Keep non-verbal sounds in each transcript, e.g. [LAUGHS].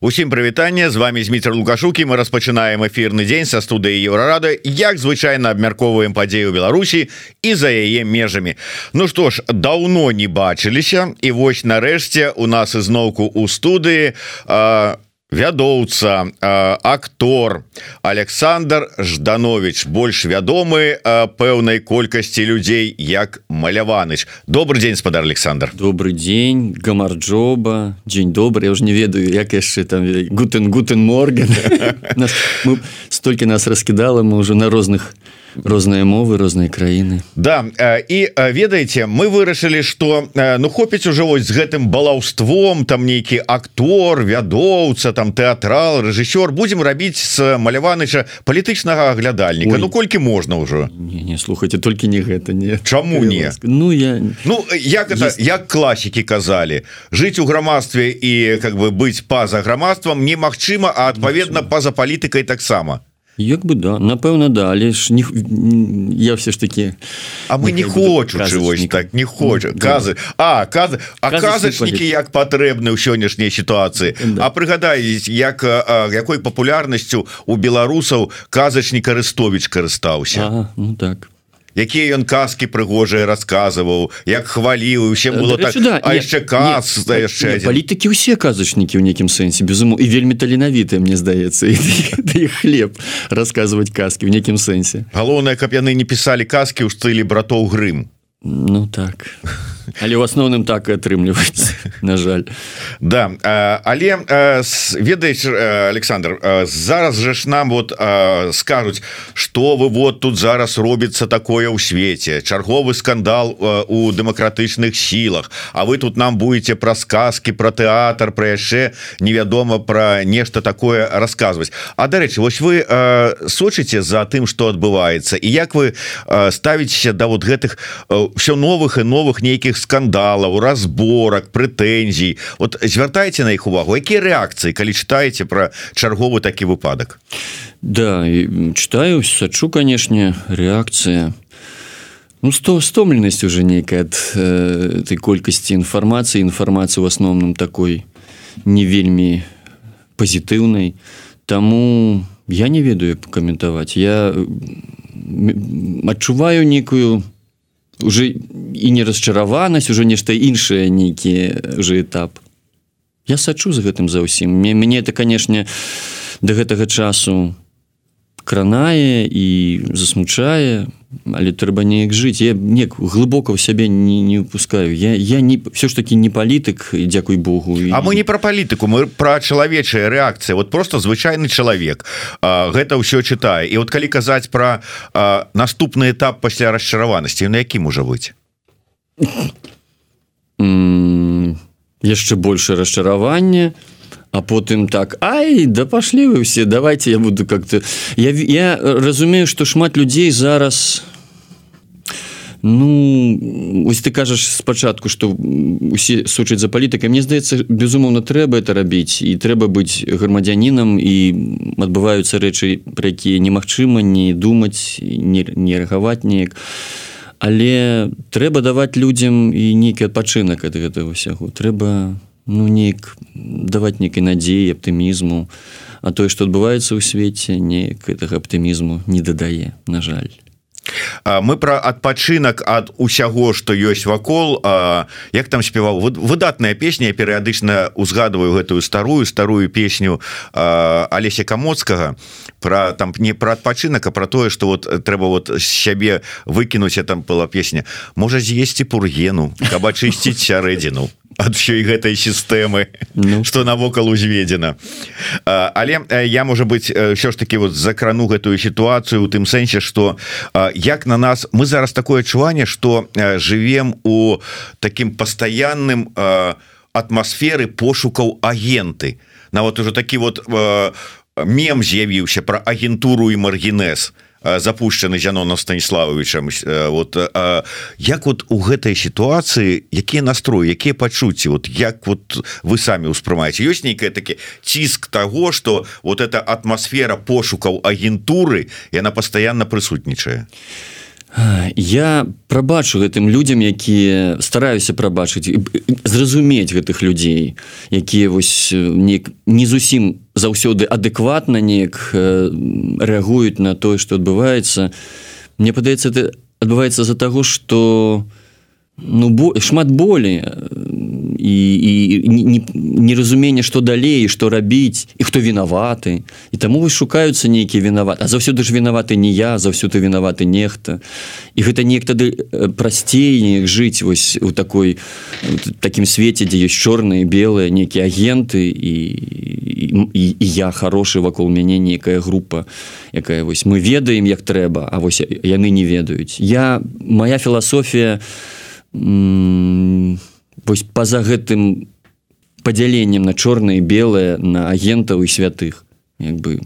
Усім прывітанне з вами Зміцер лукашукі мы распачынаем эфірны дзень са студыі еўрарады. Як звычайна абмяркоўваем падзею Беларусі і за яе межамі. Ну што ж даўно не бачыліся і вось нарэшце у нас ізноўку у студыі а, вядоўца актор Александр жданович больш вядомы пэўнай колькасці людзей як маляваныч. Добрый день спадар Александр. Добрый день гамарджоба дзень добрый я уже не ведаю як яшчэ там гутен гутен морген столькі нас раскідала мы уже на розных розныя мовы розныя краіны. Да і ведаеце мы вырашылі что ну хопіць ужо вось з гэтым балаўством там нейкі актор вядоўца там тэатрал рэжысёр будемм рабіць з маляваныча палітычнага аглядальніка. Ой. Ну колькі можна ўжо? Не, не слухайте толькі не гэта не. Чаму не? Ну я Ну як это Есть... як класікі казалі жыць у грамадстве і как бы быць па-за грамадствам немагчыма а адпаведна па-за палітыкай таксама Як бы да. Напэўна да але ж не я все ж таки А мы не хочу чогось так не ну, казы а казы а казачнікі як патрэбны ў сённяшняй сітуацыі да. А прыгадаюць як а, якой папулярнасцю у беларусаў казачнік арыстович карыстаўся ага, ну так якія ён казки прыгожыя расказваў як хваліў усе было так да, а яшчэ каз яшчэ палітыкі усе казачнікі ў нейкім сэнсе безуму і вельмі таленавітыя мне здаецца хлеб расказваць казки в нейкім сэнсе. Галоўнае каб яны не пісалі казки ў стылі братоў грым. Ну так але ў асноўным так і атрымліваецца [LAUGHS] на жаль. Да але ведаеш Александр зараз же ж нам вот скажуць что вы вот тут зараз робіцца такое ў свеце чарговы скандал у дэмакратычных сілах А вы тут нам будете пра сказки про тэатр про яшчэ невядома про нешта такое рассказывать. А дарэчы вось вы сочыце за тым что адбываецца і як вы ставіцеся да вот гэтых все новых і новых нейкіх скандалаў разборак прэтэнзій. Вот звяртайце на іх увагу якія рэакцыі калі чытаеце про чарговы такі выпадак? Да читаю сачу канешне рэакцыя. Ну сто стомленасць уже нейкая ад э, этой колькасці інфармацыі. Інфармацыі в асноўным такой не вельмі пазітыўнай. Таму я не ведаю каментаваць. Я адчуваю нейкую уже і не расчараванасць уже нешта іншае нейкі уже этап. Я сачу за гэтым за ўсім. Мне это канешне до гэтага часу кранае і засмучае але трэба неяк жыць. Я не глыбока ў сябе не не выпускаю я я не все ж таки не палітык дзякуй Богу і... А мы не про палітыку мы про чалавечая рэакцыя вот просто звычайны чалавек а, гэта ўсё чытае. І вот калі казаць про наступны этап пасля расчараванасці на якім можа быць? Яшчэ больше расчаравання. то а потым так Ай да пашлі вы все давайте я буду как-то я, я разумею что шмат людзей зараз Ну ось ты кажаш спачатку что усе сучаць за палітыкай Мне здаецца безумоўна трэба это рабіць і трэба быць грамадзянінам і адбываюцца рэчы пра якія немагчыма не думаць не, не рэагаваць неяк. Але трэба даваць людзям і нейкі адпачынак ад гэтага ўсяго трэба ну неяк даваць нейкай надзеі аптымізму а тое што адбываецца ў свеце неяк гэтага аптымізму не дадае на жаль. Мы про адпачынак ад усяго что ёсць вакол. Як там спяваў выдатная песня перыядычна узгадываю гэтую старую старую песню алеся камоцкага. Про там не про адпачынак а про тое что вот трэба вот сябе выкінуць там была песня. Можа з'есці пургену каб [LAUGHS] ачысціць сярэдзіну ад ўсёй гэтай сістэмы ну. что навокал узведзена але я можа быть що ж таки вот закрану гэтую сітуацыю у тым сэнсе что як на нас мы зараз такое адчуванне что живвем у таким пастаянным атмасферы пошукаў агенты. Нават уже такі вот мем з'явіўся про агентуру і маргінез. то запущены Зяноном станіславовичам вот як вот у гэтай сітуацыі якія настроі якія пачуцці вот як вот вы самі ўспрымаеце? Ёсць нейкая такі ціск того что вот эта атмасфера пошукаў агентуры яна постоянно прысутнічае я прабачу гэтым людям якія стараюся прабачыць зразумець гэтых людзей якія вось не, не зусім заўсёды адэкватна неяк рэагуюць на тое што адбываецца. Мне падаецца это адбываецца з-за таго што ну бо шмат болей і, і неразуменне што далей што рабіць і хто вінаваты і таму вы шукаюцца нейкія вінаваты а заўсёды ж вінаваты не я заўсёды вінаваты нехта. І гэта неяк тады прасцей жыць вось у такой такім свеце дзе ёсць чорныя белыя нейкія агенты і, і, і я хорошы вакол мяне нейкая група якая вось мы ведаем як трэба А вось яны не ведаюць я моя філасофія не вось па-за гэтым падзяленнем на чорнае белае на агентаў і святых. Як бы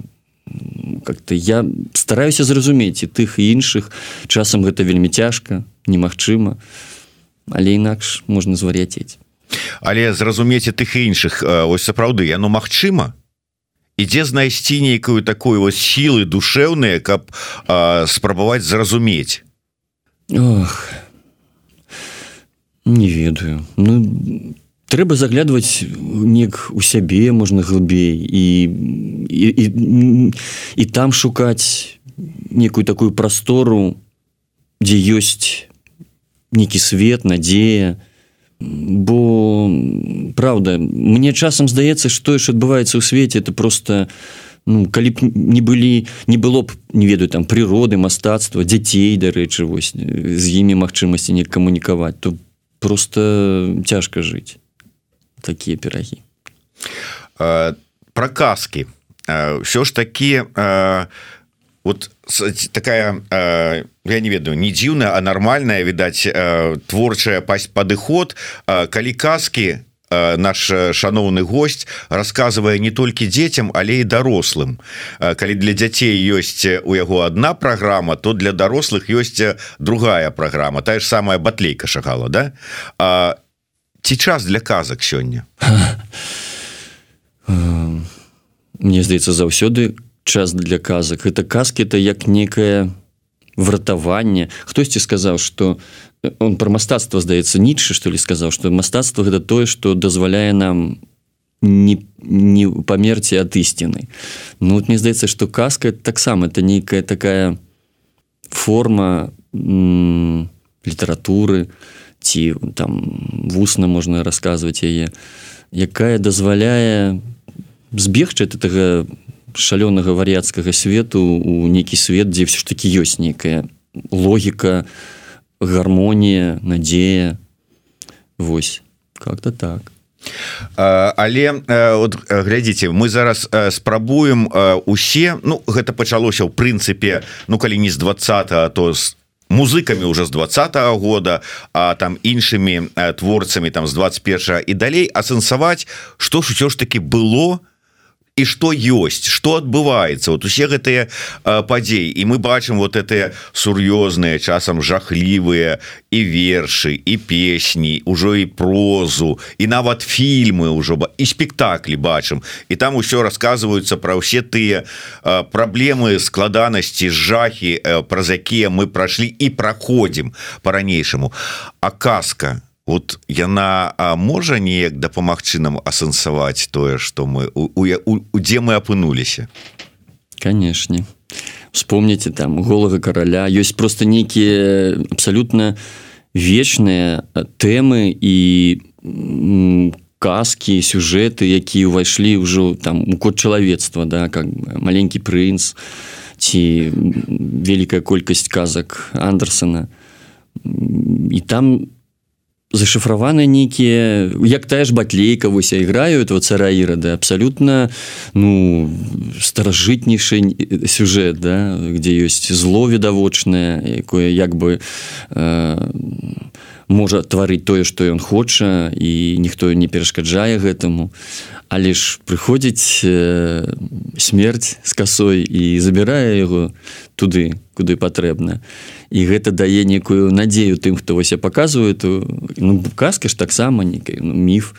как-то я стараюся зразумець і тых і іншых. Часам гэта вельмі цяжка немагчыма але інакш можна звар'яцець. Але зразумець тых іншых ось сапраўды яно магчыма. Ідзе знайсці нейкую такую вось сілы душэўныя каб а, спрабаваць зразумець. Ох не ведаю. Ну трэба заглядваць нек у сябе можна глыбей і і, і, і там шукаць некую такую прастору дзе ёсць некі свет надзея бо правда мне часам здаецца што ж адбываецца ў свеце это просто ну калі б не былі не было б не ведаю там прыроды мастацтва дзяцей дарэчы вось з імі магчымасці не камунікаваць то просто цяжка жыць такія перагі про казки все ж таки вот такая я не ведаю не дзіўная а нормальная відаць творчая пасть падыход калі казки наш шаноўны гость рассказывае не толькі дзецям але і дарослым калі для дзяцей ёсць у яго одна праграма то для дарослых ёсць другая праграма тая ж самая батлейка шагала да? Ці час для казак сёння? [LAUGHS] Мне здаецца заўсёды час для казак. Это казки это як некае вратаванне. Хтосьці сказаў что он про мастацтва здаецца нічы что ли сказаў что мастацтва гэта тое что дазваляе нам не не памерці ад ісціны Ну вот мне здаецца что казка таксама это нейкая такая форма літаратуры ці там вусна можна расказваць яе якая дазваляе збегчы гэтага шалёнага вар'яцкага свету у нейкі свет дзе все ж таки ёсць нейкая логіка гармонія надзея. Вось как-то так. Але от глядзіце мы зараз спрабуем усе Ну гэта пачалося ў прынцыпе Ну калі не з 20 то з музыкамі уже з двадцатого года а там іншымі творцамі там з 21 і далей асэнсаваць што ж усё ж таки было у і что ёсць что адбываецца вот усе гэтыя падзеі. І мы бачым вот это сур'ёзныя часам жахлівыя і вершы і песні ўжо і прозу і нават фільмы ўжо і спектаклі бачым. І там усё рассказываюцца про ўсе тыя праблемы складанасці жахі праз якія мы прайшлі і праходзім по-ранейшаму а казка? то вот яна можа неяк дапамагчы нам асэнсаваць тое что мы у, у, у, у дзе мы апынуліся? Канешне. Вспомните там голага караля. Ёсць просто нейкія абсалютна вечныя тэмы і казкі сюжэты якія ўвайшлі ўжо там у код чалавецтва да как маленькі прынц ці вялікая колькасць казак андерсона і там зашифраваны нейкія як тая ж батлейка вось іграю этого цара ірада абсалютна ну старажытнейшы сюжэт да где ёсць зло відавочнае якое як бы э, можа тварыць тое што ён хоча і ніхто не перашкаджае гэтаму. Але ж прыходзіць э, смерць з касой і забірае яго туды куды патрэбна. І гэта дае некую надзею тым хто вось я паказваю то ну, казка ж таксама некай ну, міф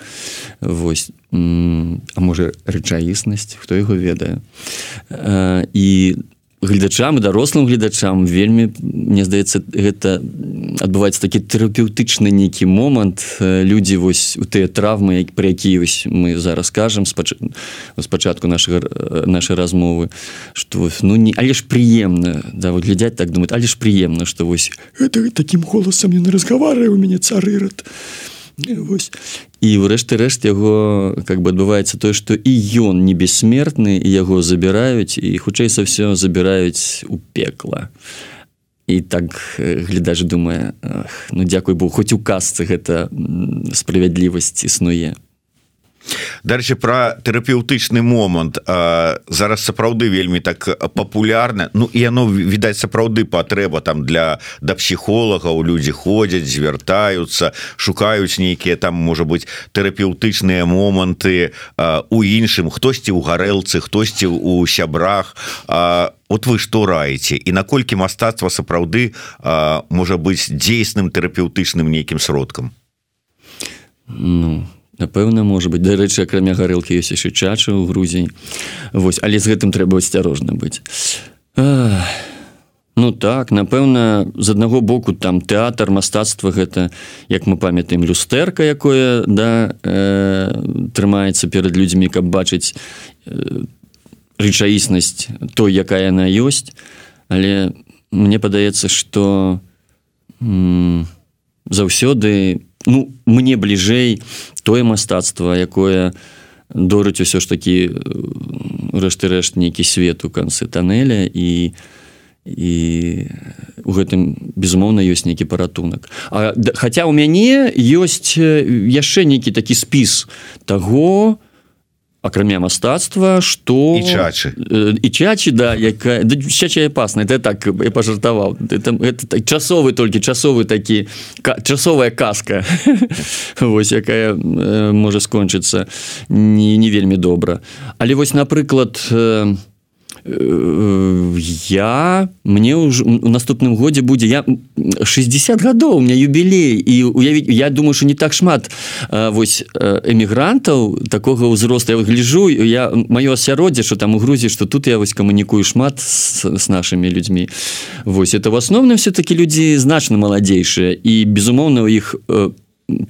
вось а можа рэчаіснасць хто яго ведае. І гледачам дарослым гледачам вельмі мне здаецца гэта адбываецца такі тэрапеўтычны нейкі момант. Людзі вось у тыя травмы як пры якія вось мы зараз кажам спач... спачатку нашага нашай размовы што ну не але ж прыемна да вот глядзяць так думаць але ж прыемна што вось это таким голосам не разгавары у мяне царырат вось. І ўрэшты рэшт яго как бы адбываецца тое што і ён не бессмертны і яго забіраюць і хутчэй са все забіраюць у пекла. І так глядач думае ну дзякуй бо хоць у касцы гэта справядлівасць існуе Дарэчы пра тэрапеўтычны момант. Зараз сапраўды вельмі так папулярна. Ну і яно відаць сапраўды патрэба там для да псіхолагаў. Людзі ходзяць звяртаюцца шукаюць нейкія там можа быть тэрапеўтычныя моманты у іншым. Хтосьці ў гарэлцы хтосьці у сябрах. А вот вы што раеце і наколькі мастацтва сапраўды можа быць дзейсным тэрапеўтычным нейкім сродкам? Ну напэўна можа быть. Дарэчы акрамя гарэлкі ёсць яшчэ чача ў грузіі Вось але з гэтым трэба асцярожна быць. А, Ну так напэўна з аднаго боку там тэатр мастацтва гэта як мы памятаем люстэрка якое да э, трымаецца перад людзьмі каб бачыць э, рэчаіснасць той якая яна ёсць. Але мне падаецца что заўсёды ну мне бліжэй тое мастацтва якое дорыць усё ж такі рэшты рэшт нейкі свет у канцы тоннеля і і у гэтым безумоўна ёсць нейкі паратунак. А хаця ў мяне ёсць яшчэ нейкі такі спіс таго, акрамя мастацтва что і чачы і чачы да якая да, чача опасна это так я пожартаваў это, это так, часовы толькі часовы такі ка, часовая казка [LAUGHS] вось якая э, можа скончыцца не не вельмі добра але вось напрыклад э, я мне ўжо у наступным годзе будзе я 60 гадоў у меня юбілей і уявіць я думаю что не так шмат вось эмігрантаў такога ўзросту я выгляжу я маё асяроддзе что там у грузі что тут я вось камунікую шмат с, с нашими людзьмі Вось это в асноўным все-таки людзі значна маладзейшыя і безумоўна у іх по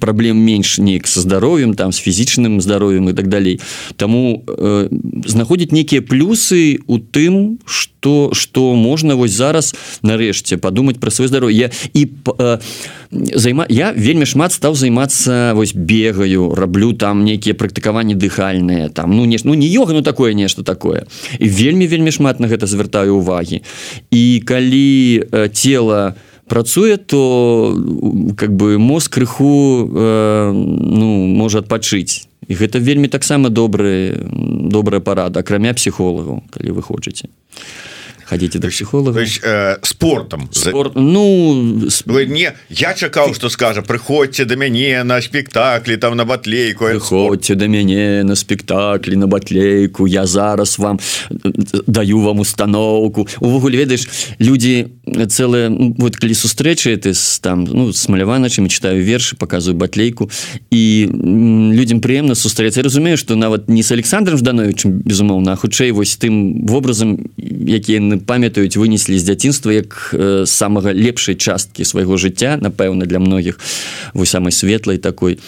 праблем менш неяк со здароўем там с фізічным здароўем і так далей Таму э, знаходзіць нейкія плюсы у тым что что можна вось зараз нарэшце подумать про свое здароўе і э, займа я вельмі шмат стаў займацца вось бегаю раблю там нейкія практыкаванні дыхальныя там ну не ну не йога ну такое нешта такое. І вельмі вельмі шмат на гэта звяртаю увагі і калі э, тело у працуе то как бы мозг крыху э, ну можа адпачыць і гэта вельмі таксама добры добрая парада акрамя псіхолагаў калі вы хочаце ходите до психолога э, спортом Спорт, ну вы не я чакаў что скажа приходьте до мяне на спектаклі там на батлейку ходьте до мяне на спектаклі на батлейку я зараз вам даю вам установку увогуле ведаеш люди целые вот калі сустрэчы ты там ну смалявана чым читаю вершы показываю батлейку і людям прыемна сустрэць разумею что нават не с александром ждановичем безумоўна хутчэй вось тым вобразам які яны памятаюць вынеслі з дзяцінства як э, самага лепшай часткі свайго жыцця напэўна для многіх. Вы самай светлай такой.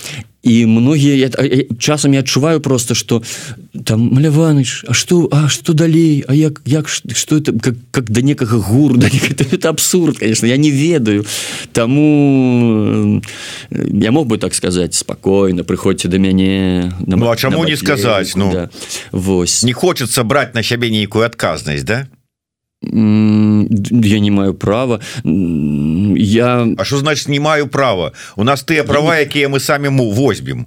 І многія часам я адчуваю просто что там маляваныч А что А что далей? А як як что это как, как да некага гур да [LAUGHS] это, это абсурд конечно я не ведаю. Таму я мог бы так сказать спокойно прыходзьце до мяне на, ну, а чаму не сказать ну да. Вось. не хочется брать на сябе нейкую адказнасць да я не маю права. Я А что значит не маю права у нас тыя права якія мы самі му возьмем.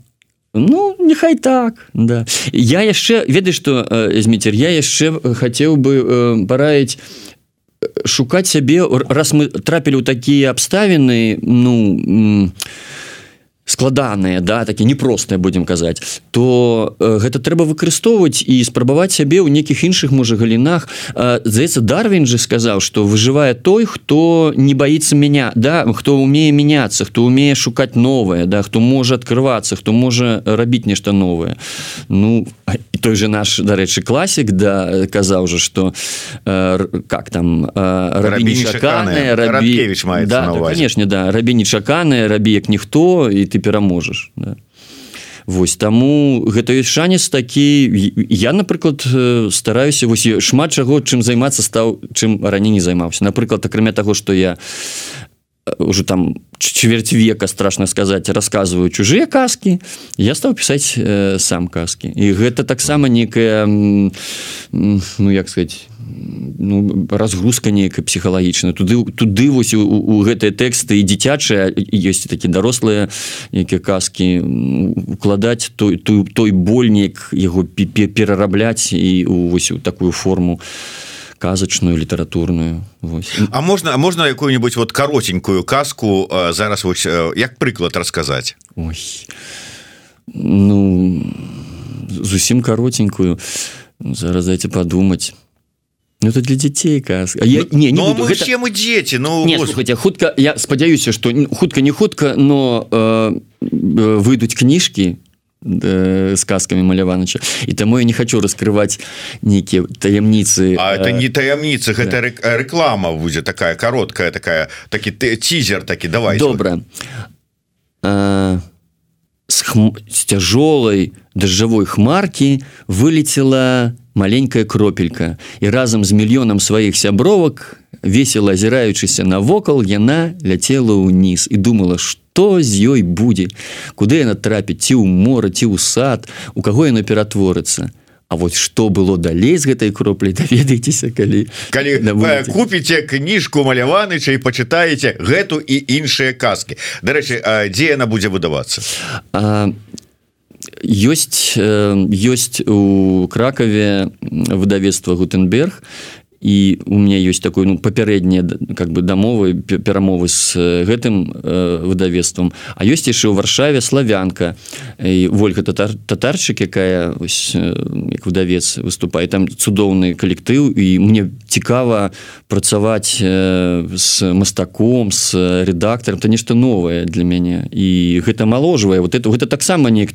Ну нехай так да. Я яшчэ ведаю что зміцер я яшчэ хацеў бы параіць шукаць сябе раз мы трапілі ў такія абставіны ну складаныя да такі непростыя будемм казаць то э, гэта трэба выкарыстоўваць і спрабаваць сябе ў нейкіх іншых можа галінах здаецца дарвин же сказаў что выжывае той хто не боится меня да хто умее мяняться хто умее шукаць новое да хто можа открывацца хто можа рабіць нешта новое ну той же наш дарэчы класік да казаў же что э, как там рабі нечаканыя рабі да, да, конечно да рабі нечаканыя рабі як ніхто і ты пераможаш да. Вось таму гэта ёсць шанец такі я напрыклад стараюся вось шмат чаго чым займацца стаў чым раней не займаўся. Напрыклад акрамя таго што я уже там чверть века страшно сказать рассказываю чужие каски я стал писать э, сам каски. И гэта таксама некая ну як сказать ну, разгрузка нейкая псіхалагічна туды туды вось у, у гэтыя тэксты і дзіцячыя ёсць такі дарослыя нейкія казкі укладаць той той, той больнік яго перарабляць і вось у такую форму казачную літаратурную Вось. А можна можна якую-нибудь вот каротенькую казку зараз вось, як прыклад расказаць Ой. ну зусім каротенькую зараз дайте подумать. Ну, это для дзяцей каз я, не, не ну, буду, гэта... мы дзеці Ну хотя хутка я спадзяюся что хутка не хутка но э, выйдуць кніжкі с казками маляваныча. І таму я не хочу раскрывать нейкія таямніцы А это не таямніцы гэта да. реклама будзе такая короткая такая такі тизер такі давай добра а, с, хм... с тяжелой дожджавой хмарки вылетела маленькая кропелька. І разам з мільёнам сваіх сябровак весело азіраючыся навокал яна ляцела ўніз і думала што з ёй будзе куды яна трапіць ці ў мора ці ў сад у каго яно ператворыцца А вось што было далей з гэтай кроплей [LAUGHS] даведайцеся калі калі купіце кніжку маляваныча і пачытаеце гэту і іншыя казкі. Дарэчы дзе яна будзе выдавацца? А ёсць ёсць у кракаве выдавецтва гутенберг і у меня есть такой ну папярэднія как бы дамовы перамовы с гэтым э, выдавецтвам а ёсць яшчэ ў варшаве славянка. І ольга татар татарчык якая ось, як выдавец выступае там цудоўны калектыў. І мне цікава працаваць э, с мастаком с редактаром то нешта новое для мяне. І гэта маложвае. Вот это гэта таксама не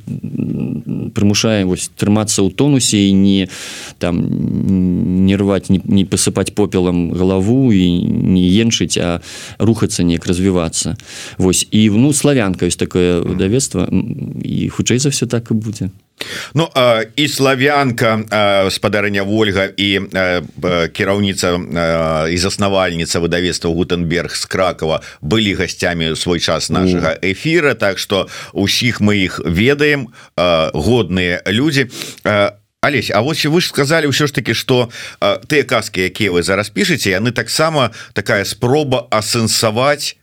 прымушае вось трымацца ў тонусе і не там не рваць не, не посыпать попелом галаву і не енчыць а рухацца неяк развівацца. Вось. І ну славянка ёсць такое выдавецтва і хутчэй за все так і будзе. Ну і славянка спадарня Вольга і кіраўніца і заснавальніца выдавецтва гутенберг з кракова былі гасцямі свой час нашага эфира Так что усіх мы іх ведаем годныя людзі. А Алесь А вось вы ж сказали ўсё ж таки что тыя казки якія вы зараз пішаце яны таксама такая спроба асэнсаваць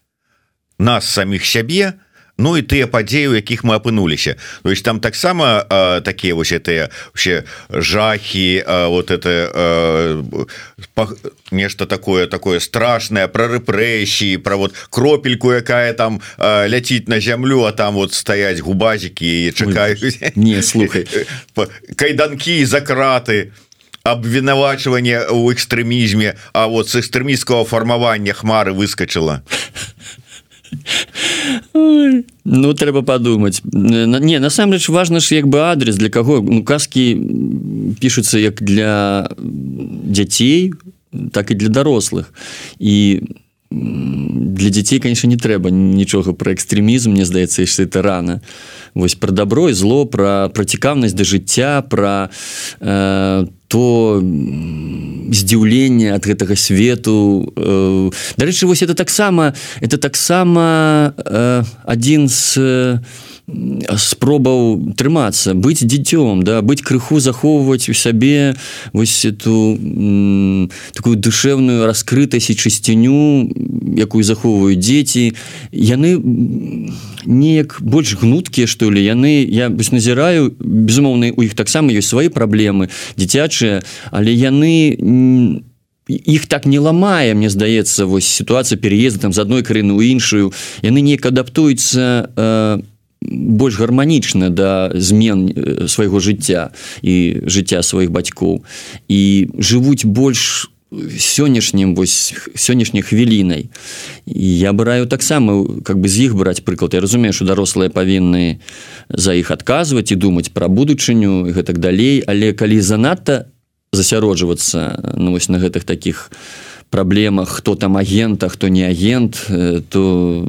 нас самих сябе Ну і тыя падзеі у якіх мы апынуліся. То есть там таксама такія вось это вообще жахи вот это а, нешта такое такое страшное про рэпрэсіі про вот кропельку якая там а, ляціць на зямлю а там вот стаять губазікі чакаюць. не слухай. [LAUGHS] Кайданкі за краты абвінавачванне у экстрэмізме А вот с экстрэміцкого фармавання хмары выскочыла [LAUGHS] Ну трэба подумать не насамрэч важно ж як бы адрес для каго. Ну, казки пишутся як для дзяцей так і для дарослых. І для дзяцей конечно не трэба нічога про экстрэмізм мне здаецца яшчэ это рано вось про добро і зло про про цікаўнасць да жыцця про э, то здзіўленне ад гэтага свету э, дарэчы вось это таксама это таксама э, адзін з э, спробаў трымацца быць дзіцём да быць крыху захоўваць у сябе вось эту такую душевную раскрытасць і чысціню якую захоўваюць дзеці яны неяк больш гнуткія што ли яны я бось назіраю безумоўна у іх таксама ёсць свае праблемы дзіцячыя але яны не их так не ламае мне здаецца вось сітуацыя переезда там з адной краіны ў іншую. Яны неяк адаптуюцца э, больш гарманічна да змен свайго жыцця і жыцця сваіх бацькоў. І жывуць больш сённяшнім вось сённяшняй хвілінай. Я браю таксама как бы з іх браць прыклад. Я разумею что дарослыя павінны за іх адказваць і думаць пра будучыню гэтак далей. Але калі занадта засяроджвацца ну вось на гэтых таких праблемах хто там агента хто не агент то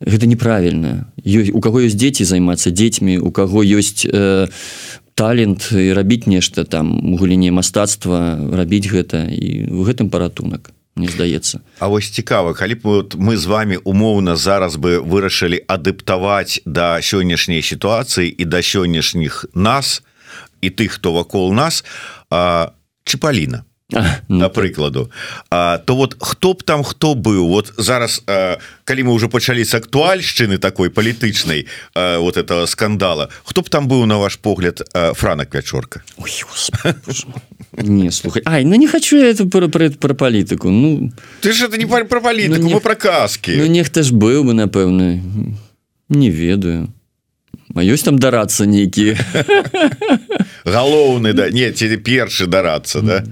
гэта неправільна. У каго ёсць дзеці займацца дзецьмі у каго ёсць э, талент і рабіць нешта там у гуліне мастацтва рабіць гэта. І в гэтым паратунак не здаецца. А вось цікава калі б вот мы з вами умоўна зараз бы вырашылі адаптаваць да сённяшняй сітуацыі і да сённяшніх нас і тых хто вакол нас чыпаліна? ну, [LAUGHS] на прыкладу а, то вот хто б там хто быў? Вот зараз а, калі мы уже пачалі с актуальшчыны такой палітычнай вот этого скандала хто б там быў на ваш погляд франак вячорка [LAUGHS] не слухай. Ай, ну не хочу это про, про, про палітыку ну. Ты ж это не про палітыку ну, не про казки Ну нехта ж быў бы напэўны не ведаю. А ёсць там дарацца нейкія [LAUGHS] галоўны да. Не ці першы дарацца да.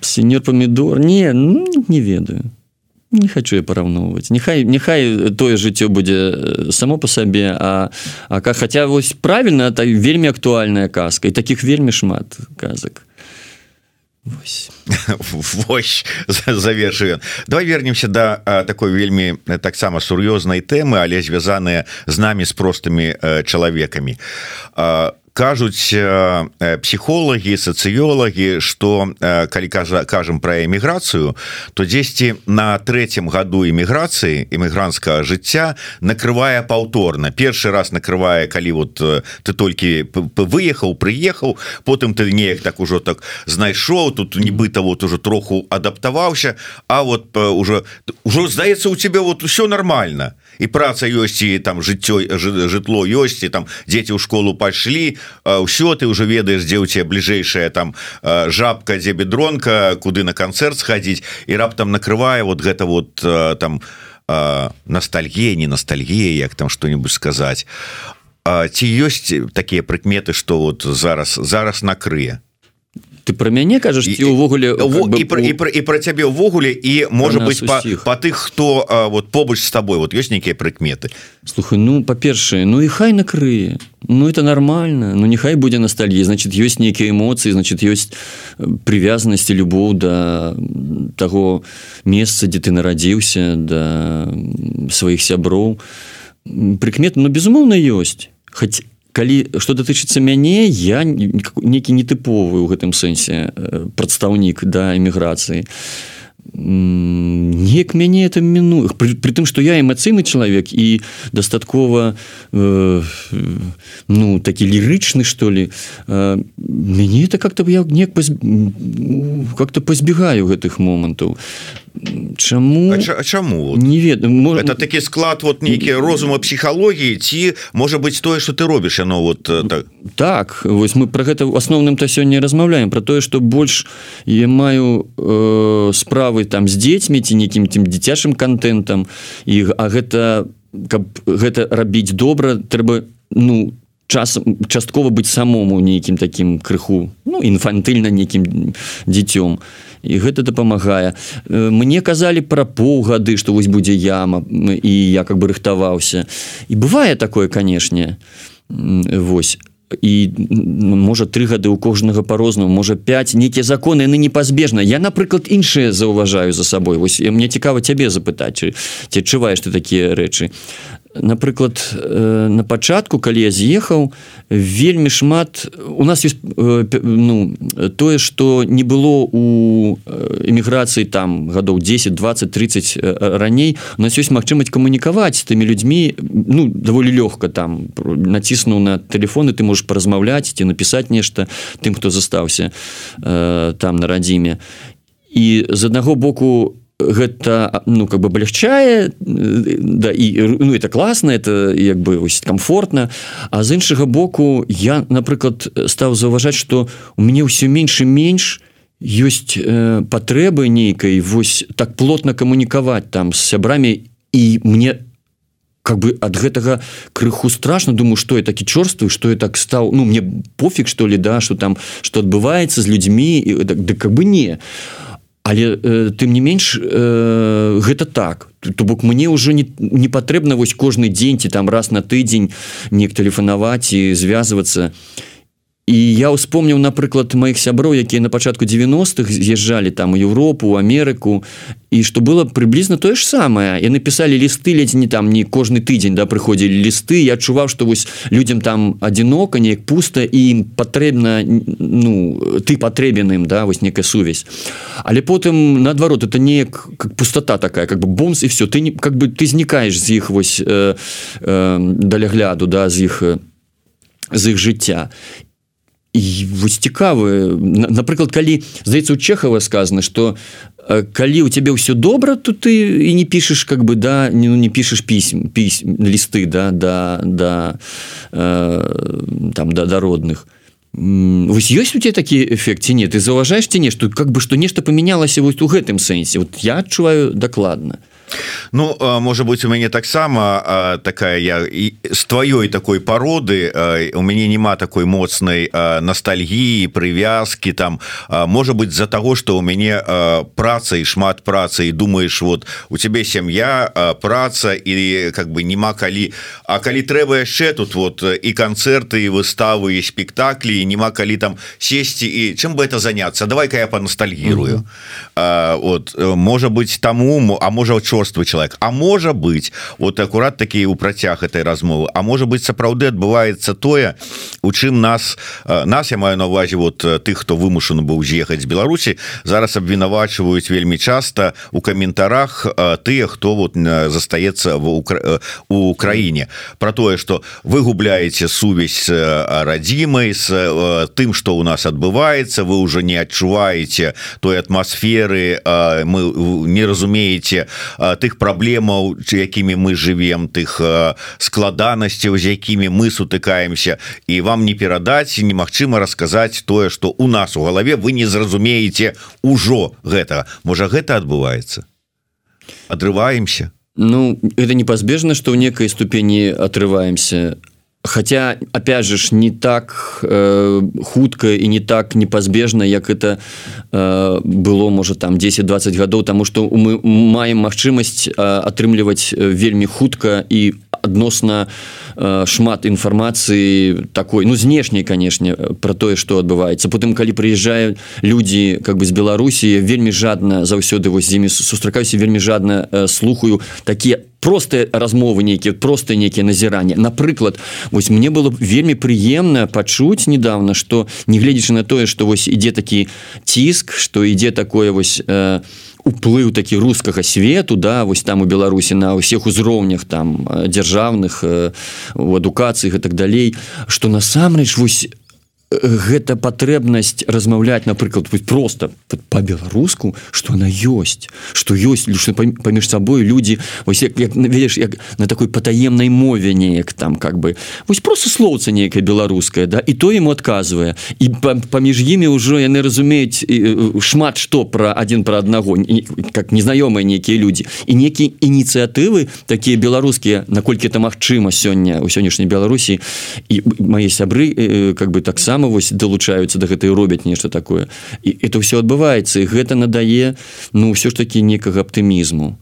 Сеньор помидор не ну, не ведаю. Не хочу я параўноўваць нехай няхай тое жыццё будзе э, само по сабе а а как хотя вось [LAUGHS] правильно так вельмі актуальная казка і таких вельмі шмат казак завершую давай вернемся до да, такой вельмі таксама сур'ёзнай тэмы але звязаныя з намі з простымі чалавекамі а кажуць псіхолагі сацыёлагі что калі кажа кажам про эміграцыю то дзесьці на третьем году эміграцыі эмігрантскага жыцця накрывае паўторна. Першы раз накрывае калі вот ты толькі выехаў прыехаў потым ты неяк так ужо так знайшоў тут нібыта вот уже троху адаптаваўся А вот уже уже здаецца у тебе вот все нормально і праца ёсць і там жыццё жытло ёсць і там дзеці ў школу пайшлі ўсё ты уже ведаеш дзе у тебя бліжэйшая там жабка дзе бедронка куды на канцэрт схадзіць. І раптам накрывае вот гэта вот там ностальгія не ностальгія як там что-нибудь сказаць. Ці ёсць такія прыкметы что вот зараз зараз накрые ты про мяне кажаш і увогуле і про і, і про цябе ўвогуле і можа быть по, по тых хто а, вот побач с тобой вот ёсць нейкія прыкметы слухай ну па-першае ну і хай накрые. Ну это нормально. Ну нехай будзе ностальгія значит ёсць нейкія эмоцыі значит ёсць привязанасці любоў да того месца дзе ты нарадзіўся да сваіх сяброў прыкмет ну безумоўна ёсць хоть калі что датычыцца мяне я некі нетыповы ў гэтым сэнсе прадстаўнік да эміграцыі. Неяк мяне это міну при, при тым что я эмацыйны чалавек і дастаткова э, ну такі лірычны что ли э, мяне это как-то я неяк паз... как-то пазбегаю гэтых момантаў чаму а чаму не ведаю может это такі склад вот нейкія розума псіхалогіі ці можа быть тое что ты робіш оно вот так. Так вось мы про гэта в асноўным то сёння размаўляем про тое что больш я маю э, справы там з дзецьмі ці нейкім тым дзіцячым контентам і а гэта каб гэта рабіць добра трэба ну часам часткова быць самому нейкім таким крыху ну інфантыльна нейкім дзіцём. і і гэта дапамагае. Мне казалі пра паўгады што вось будзе яма і я как бы рыхтаваўся. І бывае такое канешне. Вось. І можа тры гады у кожнага по-рознаму можа 5 нейкія законы яны непазбежна я напрыклад іншыя заўважаю за сабой. Вось мне цікава цябе запытаць ці адчуваеш ты такія рэчы напрыклад э, на пачатку калі я з'ехаў вельмі шмат у нас есть э, ну тое что не было у эміграцыі там гадоў 10 20 30 раней. У нас ёсць магчымасць камунікаваць тымі людзьмі ну даволі лёгка там. Націснуў на телефоны ты можешь паразмаўляць ці напісаць нешта тым хто застаўся э, там на радзіме. І з аднаго боку гэта ну как бы облегчае да і ну это класна это як бы ось комфортна. А з іншага боку я напрыклад стаў заўважаць что у мяне ўсё менш і менш ёсць э, патрэбы нейкай вось так плотна камунікаваць там з сябрамі. І мне как бы ад гэтага крыху страшно думаю что я такі чорствую что я так стал ну мне пофиг что ли да что там что адбываецца з людьми і да, да как бы не але э, тым не менш э, гэта так. То бок мне ўжо не, не патрэбна вось кожны дзень ці там раз на тыдзень неяк тэлефанаваць і звязвацца і я успомніў напрыклад маіх сяброў якія на пачатку 90-х з'язджалі там у Еўропу Амерыку і што было прыблізна тое ж самае. І напісалі лісты ледзь не там не кожны тыдзень да прыходзілі лісты. Я адчуваў што вось людям там адзінока неяк пуста і ім патрэбна ну ты патрэбеным да вось некая сувязь. Але потым наадварот это неяк как пустота такая как бы бомс і все ты не как бы ты знікаеш з іх вось э, э, далягляду да з іх з іх жыцця і вось цікавы напрыклад калі здаецца у чехава сказано что калі у тебе ўсё добра то ты і не пішаш как бы да не ну, не пішаш пісьм пісьм лісты да да да э, там да дародных вось ёсць у тебя такі эфект ці не ты заўважаеш ці не што как бы што нешта памянялася вось у гэтым сэнсе вот я адчуваю дакладна Ну можа быть у мяне таксама такая я і з тваёй такой пароды у мяне няма такой моцнай ностальгіі прывязки там. Можа быть з-за того что у мяне праца і шмат працы і думаешь вот у тебе сям'я праца і как бы няма калі А калі трэба яшчэ тут вот і канцэрты і выставы і спектаклі няма калі там сесці і чым бы это заняться? Давай-ка я поностальгірую mm -hmm. вот можа быть таму а можа чор чорствы человек А можа быть вот акурат такие у працяг этой размовы А можа быть сапраўды адбываецца тое у чым нас нас я маю на увазе вот тых хто вымушаны быў з'ехаць з Беларусі зараз абвінавачваюць вельмі часто у каментарах тыя хто вот застаецца в у Украіне. Про тое что вы губляете сувязь радзімай с тым что у нас адбываецца вы уже не адчуваеце той атмасферы мы не разумееце тых праблемаў якімі мы живвем тых складанасцяў з якімі мы сутыкаемся. І вам не перадаць немагчыма расказаць тое что у нас у галаве. Вы не зразумееце ўжо гэта. Можа гэта адбываецца? Адрываемся? Ну это непазбежна что ў некай ступені атрываемся хотя опять же ж не так э, хутка і не так непазбежна як это э, было может там 10-20 гадоў тому что мы маем магчымасць э, атрымліваць вельмі хутка і адносна э, шмат інфармацыі такой ну знешняй канешне про тое что адбываецца. Потым калі прыязджаюць людзі как бы з беларусі вельмі жадна заўсёды вось з імі сустракаюся вельмі жадна э, слухаю такія простыя размовы нейкія простыя нейкія назіранні напрыклад вось мне было вельмі прыемна пачуць недавно что негледзячы на тое что вось ідзе такі ціск что ідзе такое вось э, уплыў такі рускага свету да вось там у беларусі на ўсіх узроўнях там дзяржаўных э, у адукацыі так далей что насамрэч вось гэта патрэбнасць размаўляць напрыклад просто по-беларуску что она ёсць что ёсць паміж сабой людзі вось як, як ведеш як на такой патаемнай мове неяк там как бы. Вось просто слоўца нейкая беларуская да і то ему адказвае. І паміж імі ўжо яны разумеюць шмат што про один про аднаго как незнаёмыя нейкія людзі. І некія ініцыятывы такія беларускія наколькі это магчыма сёння у сённяшняй беларусі і мае сябры как бы таксама таксама вось далучаюцца да гэтай робяць нешта такое. І это все адбываецца і гэта надае ну ўсё ж таки некага аптымізму.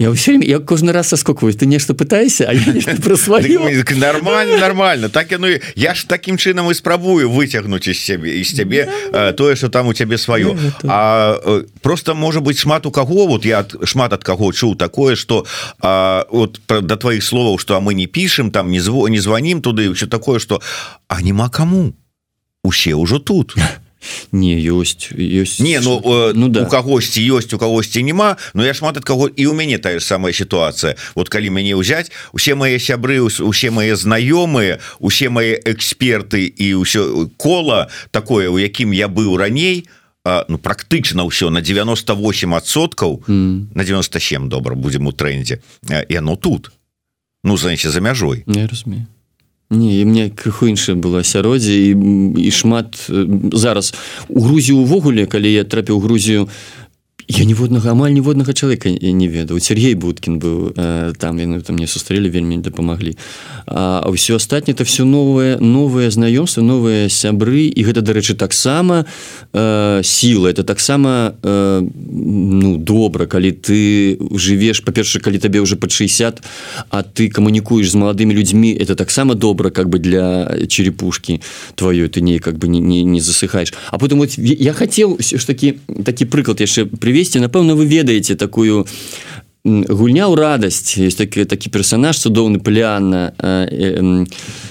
Я все я кожны раз соскокваюсь ты нешта пытайся [LAUGHS] про сваю? Нормально нормально. Так ну я ж таким чынам і спрабую выцягнуць из сябе из цябе тое что там у цябе сваё. А просто может быть шмат у каго вот я шмат от каго чуў такое что вот до твоих словаў что а мы не пишем там не зво не звоним туды все такое что а нема кому усе ўжо тут. [LAUGHS] Не ёсць ёсць не ну, э, ну да. у кагосьці ёсць у кагосьці няма но я шмат ад каго і у мяне тая ж самая сітуацыя вот калі мяне ўзяць усе мае сябры усе мае знаёмыя усе мае эксперты і ўсё кола такое у якім я быў раней а, ну практычна ўсё на 98соткаў mm. на 97 добра будзем у трендзе яно тут. Ну зансе за мяжой. Не разумею Не, і мне крыху іншае было асяроддзе і, і шмат зараз у Грузію увогуле калі я трапіў Грузію я ніводнага амаль ніводнага чалавека не ведаў Сергей будкін быў э, там яны там мне сустрэлі вельмі дапамаглі а ўсё астатні это все новое новые знаёмства новыя сябры і гэта дарэчы таксама э, сіла это таксама э, ну добра калі ты жывеш па-перша калі табе уже под 60 а ты камунікуеш з маладымі людзьмі это таксама добра как бы для черепушки твоёй ты не как бы не, не, не засыхаешь. А потым вот я хотел все ж таки такі прыклад яшчэ привет весці напэўна вы ведаеце такую гульня ў радасць есть такі такі персонаж цудоўны пляна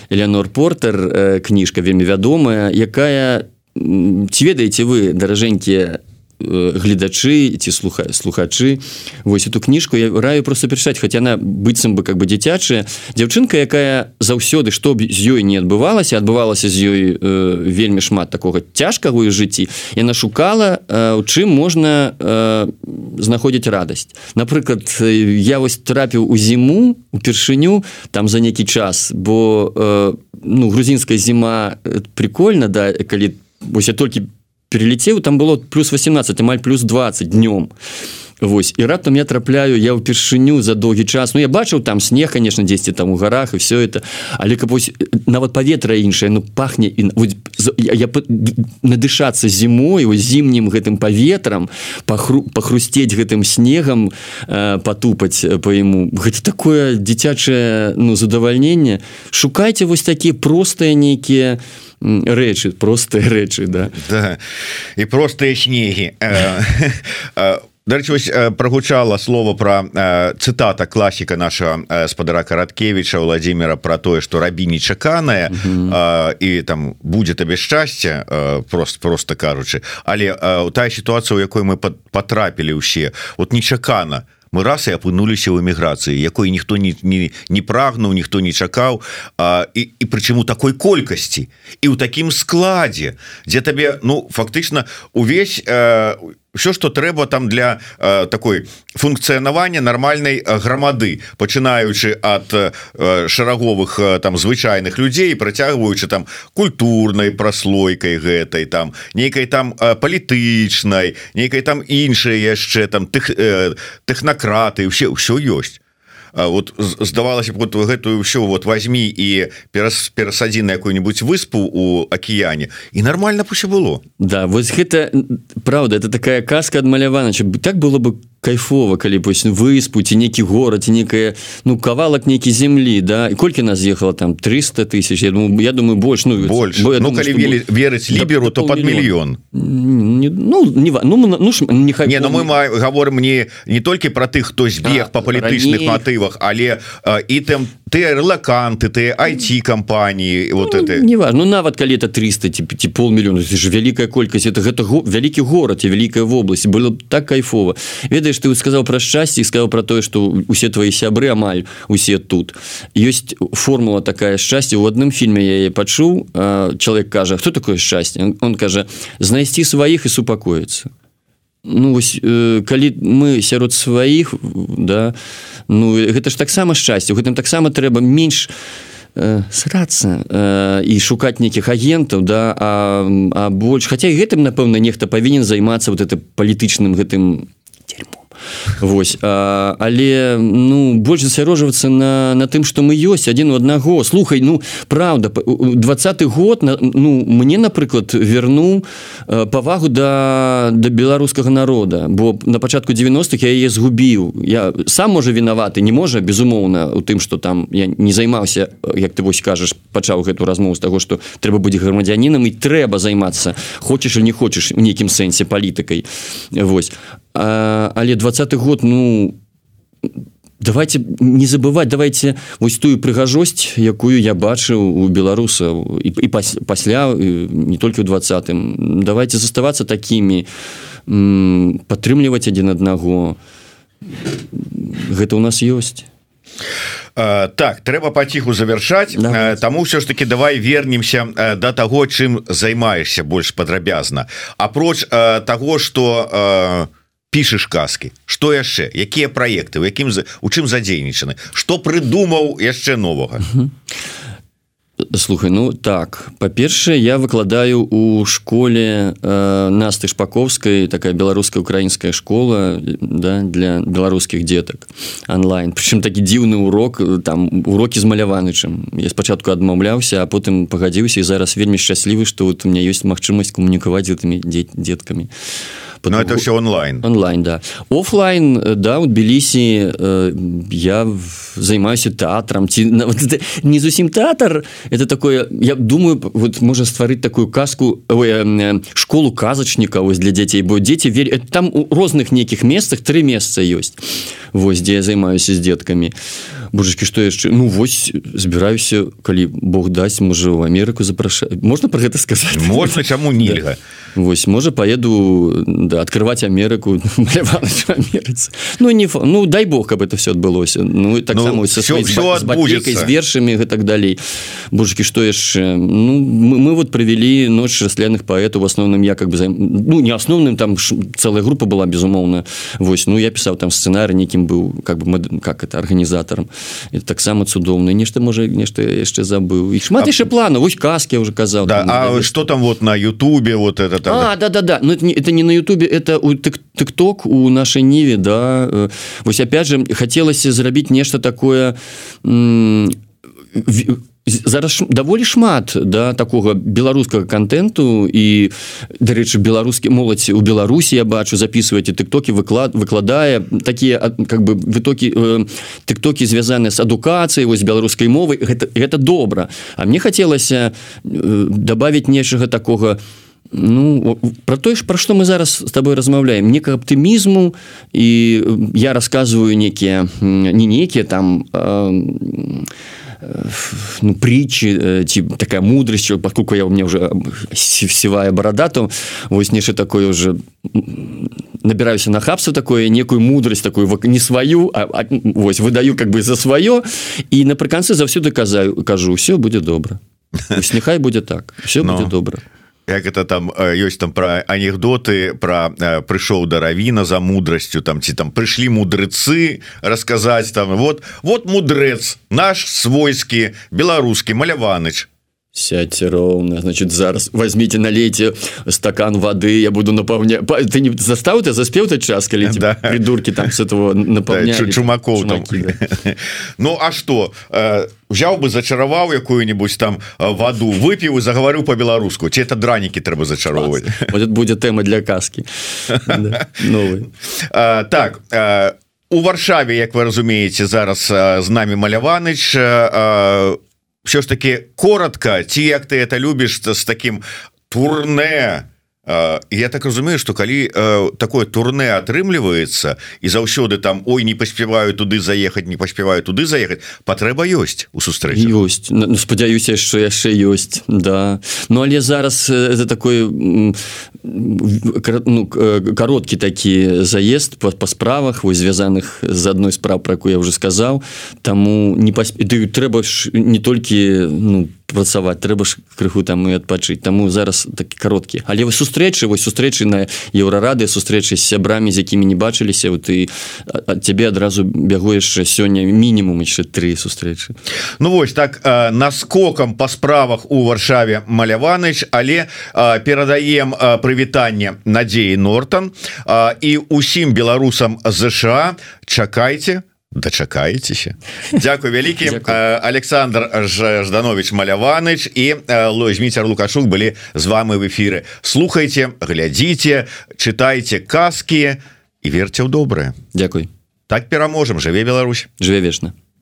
Элеонор портер кніжка вельмі вядомая якая ці ведаеце вы даражэнькія гледачы ці слуха слухачы вось эту кніжку я раю просто перачаць хотя она быццам бы как бы дзіцячая дзяўчынка якая заўсёды што б з ёй не адбывалася адбывалася з ёй э, вельмі шмат такога цяжкага ў жыцці яна шукала у э, чым можна э, знаходзіць радасць. Напрыклад я вось трапіў у зіму упершыню там за нейкі час бо э, ну грузінская зіма прикольно да калі вось я толькі перелетеў там было плюс 18 амаль плюс 20 днём. Вось. І раптам я трапляю я ўпершыню за доўгі час. Ну я бачыў там снег конечно 10 там у гарах і все это. Але каб вось нават паветра іншае ну пахне і я, я надышацца зімой у зімнім гэтым паветрам пахру пахрусцець гэтым снегам э, потупаць по яму гэта такое дзіцячае ну задавальненне. Шукайце вось такія простыя нейкія у рэчы простыя [LAUGHS] рэчы да. да. І простыя снегі Дарэчы, прогучала слово про цытата класіка нашего спадара караткевича владимира про тое что рабі нечаканая і там будет табе шчасце просто просто кажучы але тая сітуацыя у якой мы потрапілі ўсе вот нечакана то мы раз і апынуліся ў эміграцыі якой ніхто не, не, не прагнуў ніхто не чакаў. А, і, і прычым у такой колькасці і ў такім складзе дзе табе ну фактычна увесь у все что трэба там для э, такой функцыянавання нармальной грамады пачынаючы от э, шараговых э, там звычайных людзей працягваючы там культурнай праслойкай гэтай там нейкай там э, палітычнай нейкай там іншай яшчэ там тых э, тэхнакраты все ўсё ёсць вот здавалася вот гэтую ўсё вот возьми і перас перасадзі на якую-нибудь выспу у акіяне і нормально пуще было. Да вось гэта правда это такая казка адмалявана так было бы кайфова калі пусть выспу ці нейкі горад некая ну кавалак нейкі землі да? І колькі нас ехала там? 300 тысяч? Я думаю я думаю больш ну больш. ну, ну, калі думаю, верыць ліберу да, то под мільён ну не ну, ну, ну не, не ну, мы говорим мне не толькі про тых хто збег по палітычных мотывах але і там ты релаканты ты IT кампаніі вот ну, это. не важно ну, нават калі это 300 ці ці полмільёна ж вялікая колькасць это гэта вялікі горад і вялікая вобласць было так кайфова ведаеш ты сказал про шчасце сказал про тое что усе твои сябры амаль усе тут. Есть формула такая шчасце у адным фільме я пачуў чалавек кажа кто такое шчасце он кажа знайсці сваіх і супакоіцца ну вось э, калі мы сярод сваіх да ну гэта ж таксама шчасце у гэтым таксама трэба менш э, срацца э, і шукаць нейкіх агентаў да а, а больш. Хаця гэтым напэўна нехта павінен займацца вот это палітычным гэтым Вось а, але ну больш засярожвацца на на тым что мы ёсць один у аднаго. Слухай ну правда двадцатый год на ну мне напрыклад верну павагу да да беларускага народа бо на пачатку 90-х я яе згубіў. Я сам можа вінаваты не можа безумоўна у тым что там я не займаўся як ты вось кажаш пачаў гэту размову з таго что трэба будзе грамадзянінам і трэба займацца хочаш или не хочаш у нейкім сэнсе палітыкай. Вось а, але двадцатый год ну давайте не забывать давайте вось тую прыгажосць якую я бачыў у беларусаў і, і пасля не толькі ў двадцатым. Давайте заставацца такими падтрымліваць адзін аднаго. Гэта у нас ёсць. Так трэба паціху завершаць да. таму ўсё ж таки давай вернемся до таго чым займаешься больш падрабязна. Апроч того что у пішаш казки что яшчэ? Якія проекты у якім у чым задзейнічаны? Что прыдумаў яшчэ новага? Слухай ну так. Па-першае я выкладаю у школе э, насты шпаковскай такая беларуская украінская школа да для беларускіх детак онлайн. Прычым такі дзіўны урок там урокі з маляванычым я спачатку адмаўляўся а потым пагадзіўся і зараз вельмі шчаслівы што вот у меня ёсць магчымасць камунікаваць з гэтымі дзеткамі а Но это все онлайн. Онлайн, да. Оффлайн, э, да, у Тбилиси э, я занимаюсь театром. Вот это не зусім театр, это такое, я думаю, вот можно створить такую каску, ой, э, школу казочников для детей, бо дети верят, там у разных неких местах три места есть, вот, где я занимаюсь с детками. Божечки, что яшчэ? Ну вось збіраюся калі Бог дасць можа в Амерыку запрашаць можна про гэта сказаць? Можна чаму нельга. Да. Вось можа поеду да, открывать Амерыку [LAUGHS] Ну не ну дай бог каб это все адбылося. Ну так ну, все, все з вершамі так далей. Божкі что яшчэ? Ну мы, мы вот провялі ночь расляных паэтаў в основном я как бы займ... ну не асноўным там целая група была безумоўна. Вось ну я пісаў там сцэнары некім быў как бы как это організатарам это таксама цудоўна нешта можа нешта яшчэ забыў і шмат яшчэ плана вось каски уже казаў. Да, А что там вот на Ютубе вот это там... а, да да да но это не, это не на Ютубе это у тыкток у нашай ніве да. Э, вось опять же хацелася зрабіць нешта такое зараз даволі шмат да такого беларускага контенту і дарэчы беларускі моладзь у беларусі я бачу записывайте тыктоки выклад выкладае такія как бы вытокі э, тыктоки звязаныя с адукацыяй вось беларускай мовы гэта, гэта добра. А мне хацелася э, добавить нечага такого Ну про тое ж пра што мы зараз з тобой размаўляем. Некага аптымізму. І я рассказываю некія не некія там э, ну притчи ці такая мудрасць поскольку я у меня уже сівая барада то вось нешта такое уже набіраюся на хабство такое некую мудрасць такую не сваю а, а, вось выдаю как бы за сваё і напрыканцы заўсёды казаю кажу все будет добра няхай будет так все будет добра як это там ёсць там про анекдоты про прыйшоў да равіна за мудрасцю там ці там прыйшлі мудрецы расказаць там вот вот мудрэц наш свойскі беларускі маляваныч сядьте роўна значит зараз возьмите налейте стакан воды я буду напаўня ты не застаў ты заспеў ты час калі да. придурки там с этого напаўня чумаков да. [LAUGHS] Ну а что? Взял бы зачараваў якую-нибудь там воду выпіў и заговорю по-беларуску ці это дранікі трэба зачароўваць будет будет тэма для каски. [LAUGHS] Так у варшаве Як вы разумееце зараз з нами маляваныч. У все ж таки коротко ці як ты это любишь с таким турне я так разумею что калі такое турне атрымліваецца і заўсёды там ой не паспяваю туды заехать не паспяваю туды заехать патрэба ёсць у сустрэчы ёсць ну, спадзяюся что яшчэ ёсць да. Ну але зараз это такой ну, кароткі такі заезд по, по справах вось звязаных з адной справ про якую я уже сказаў таму не пасп... трэба ж не толькі ну по працаваць трэба ж крыху там і адпачыць. Таму зараз такі кароткі. Але вы сустрэчы вось сустрэчы на еўрарады сустрэчы з сябрамі з якімі не бачыліся вот ты ад цябе адразу бягу яшчэ сёння мінімум яшчэ три сустрэчы. Ну вось так наскокам по справах у варшаве маляваныч але перадаем прывітанне Надзеі Нортон і усім беларусам ЗША чакайце дачакаецеся Дякую вялікі [LAUGHS] Александр жданович маляваныч і лозьміцер лукашук былі з вами в эфиры слухайте глядзіце чытайте казки і верце ў добрае Дякуй так пераможам жыве Беларусь жыве вечна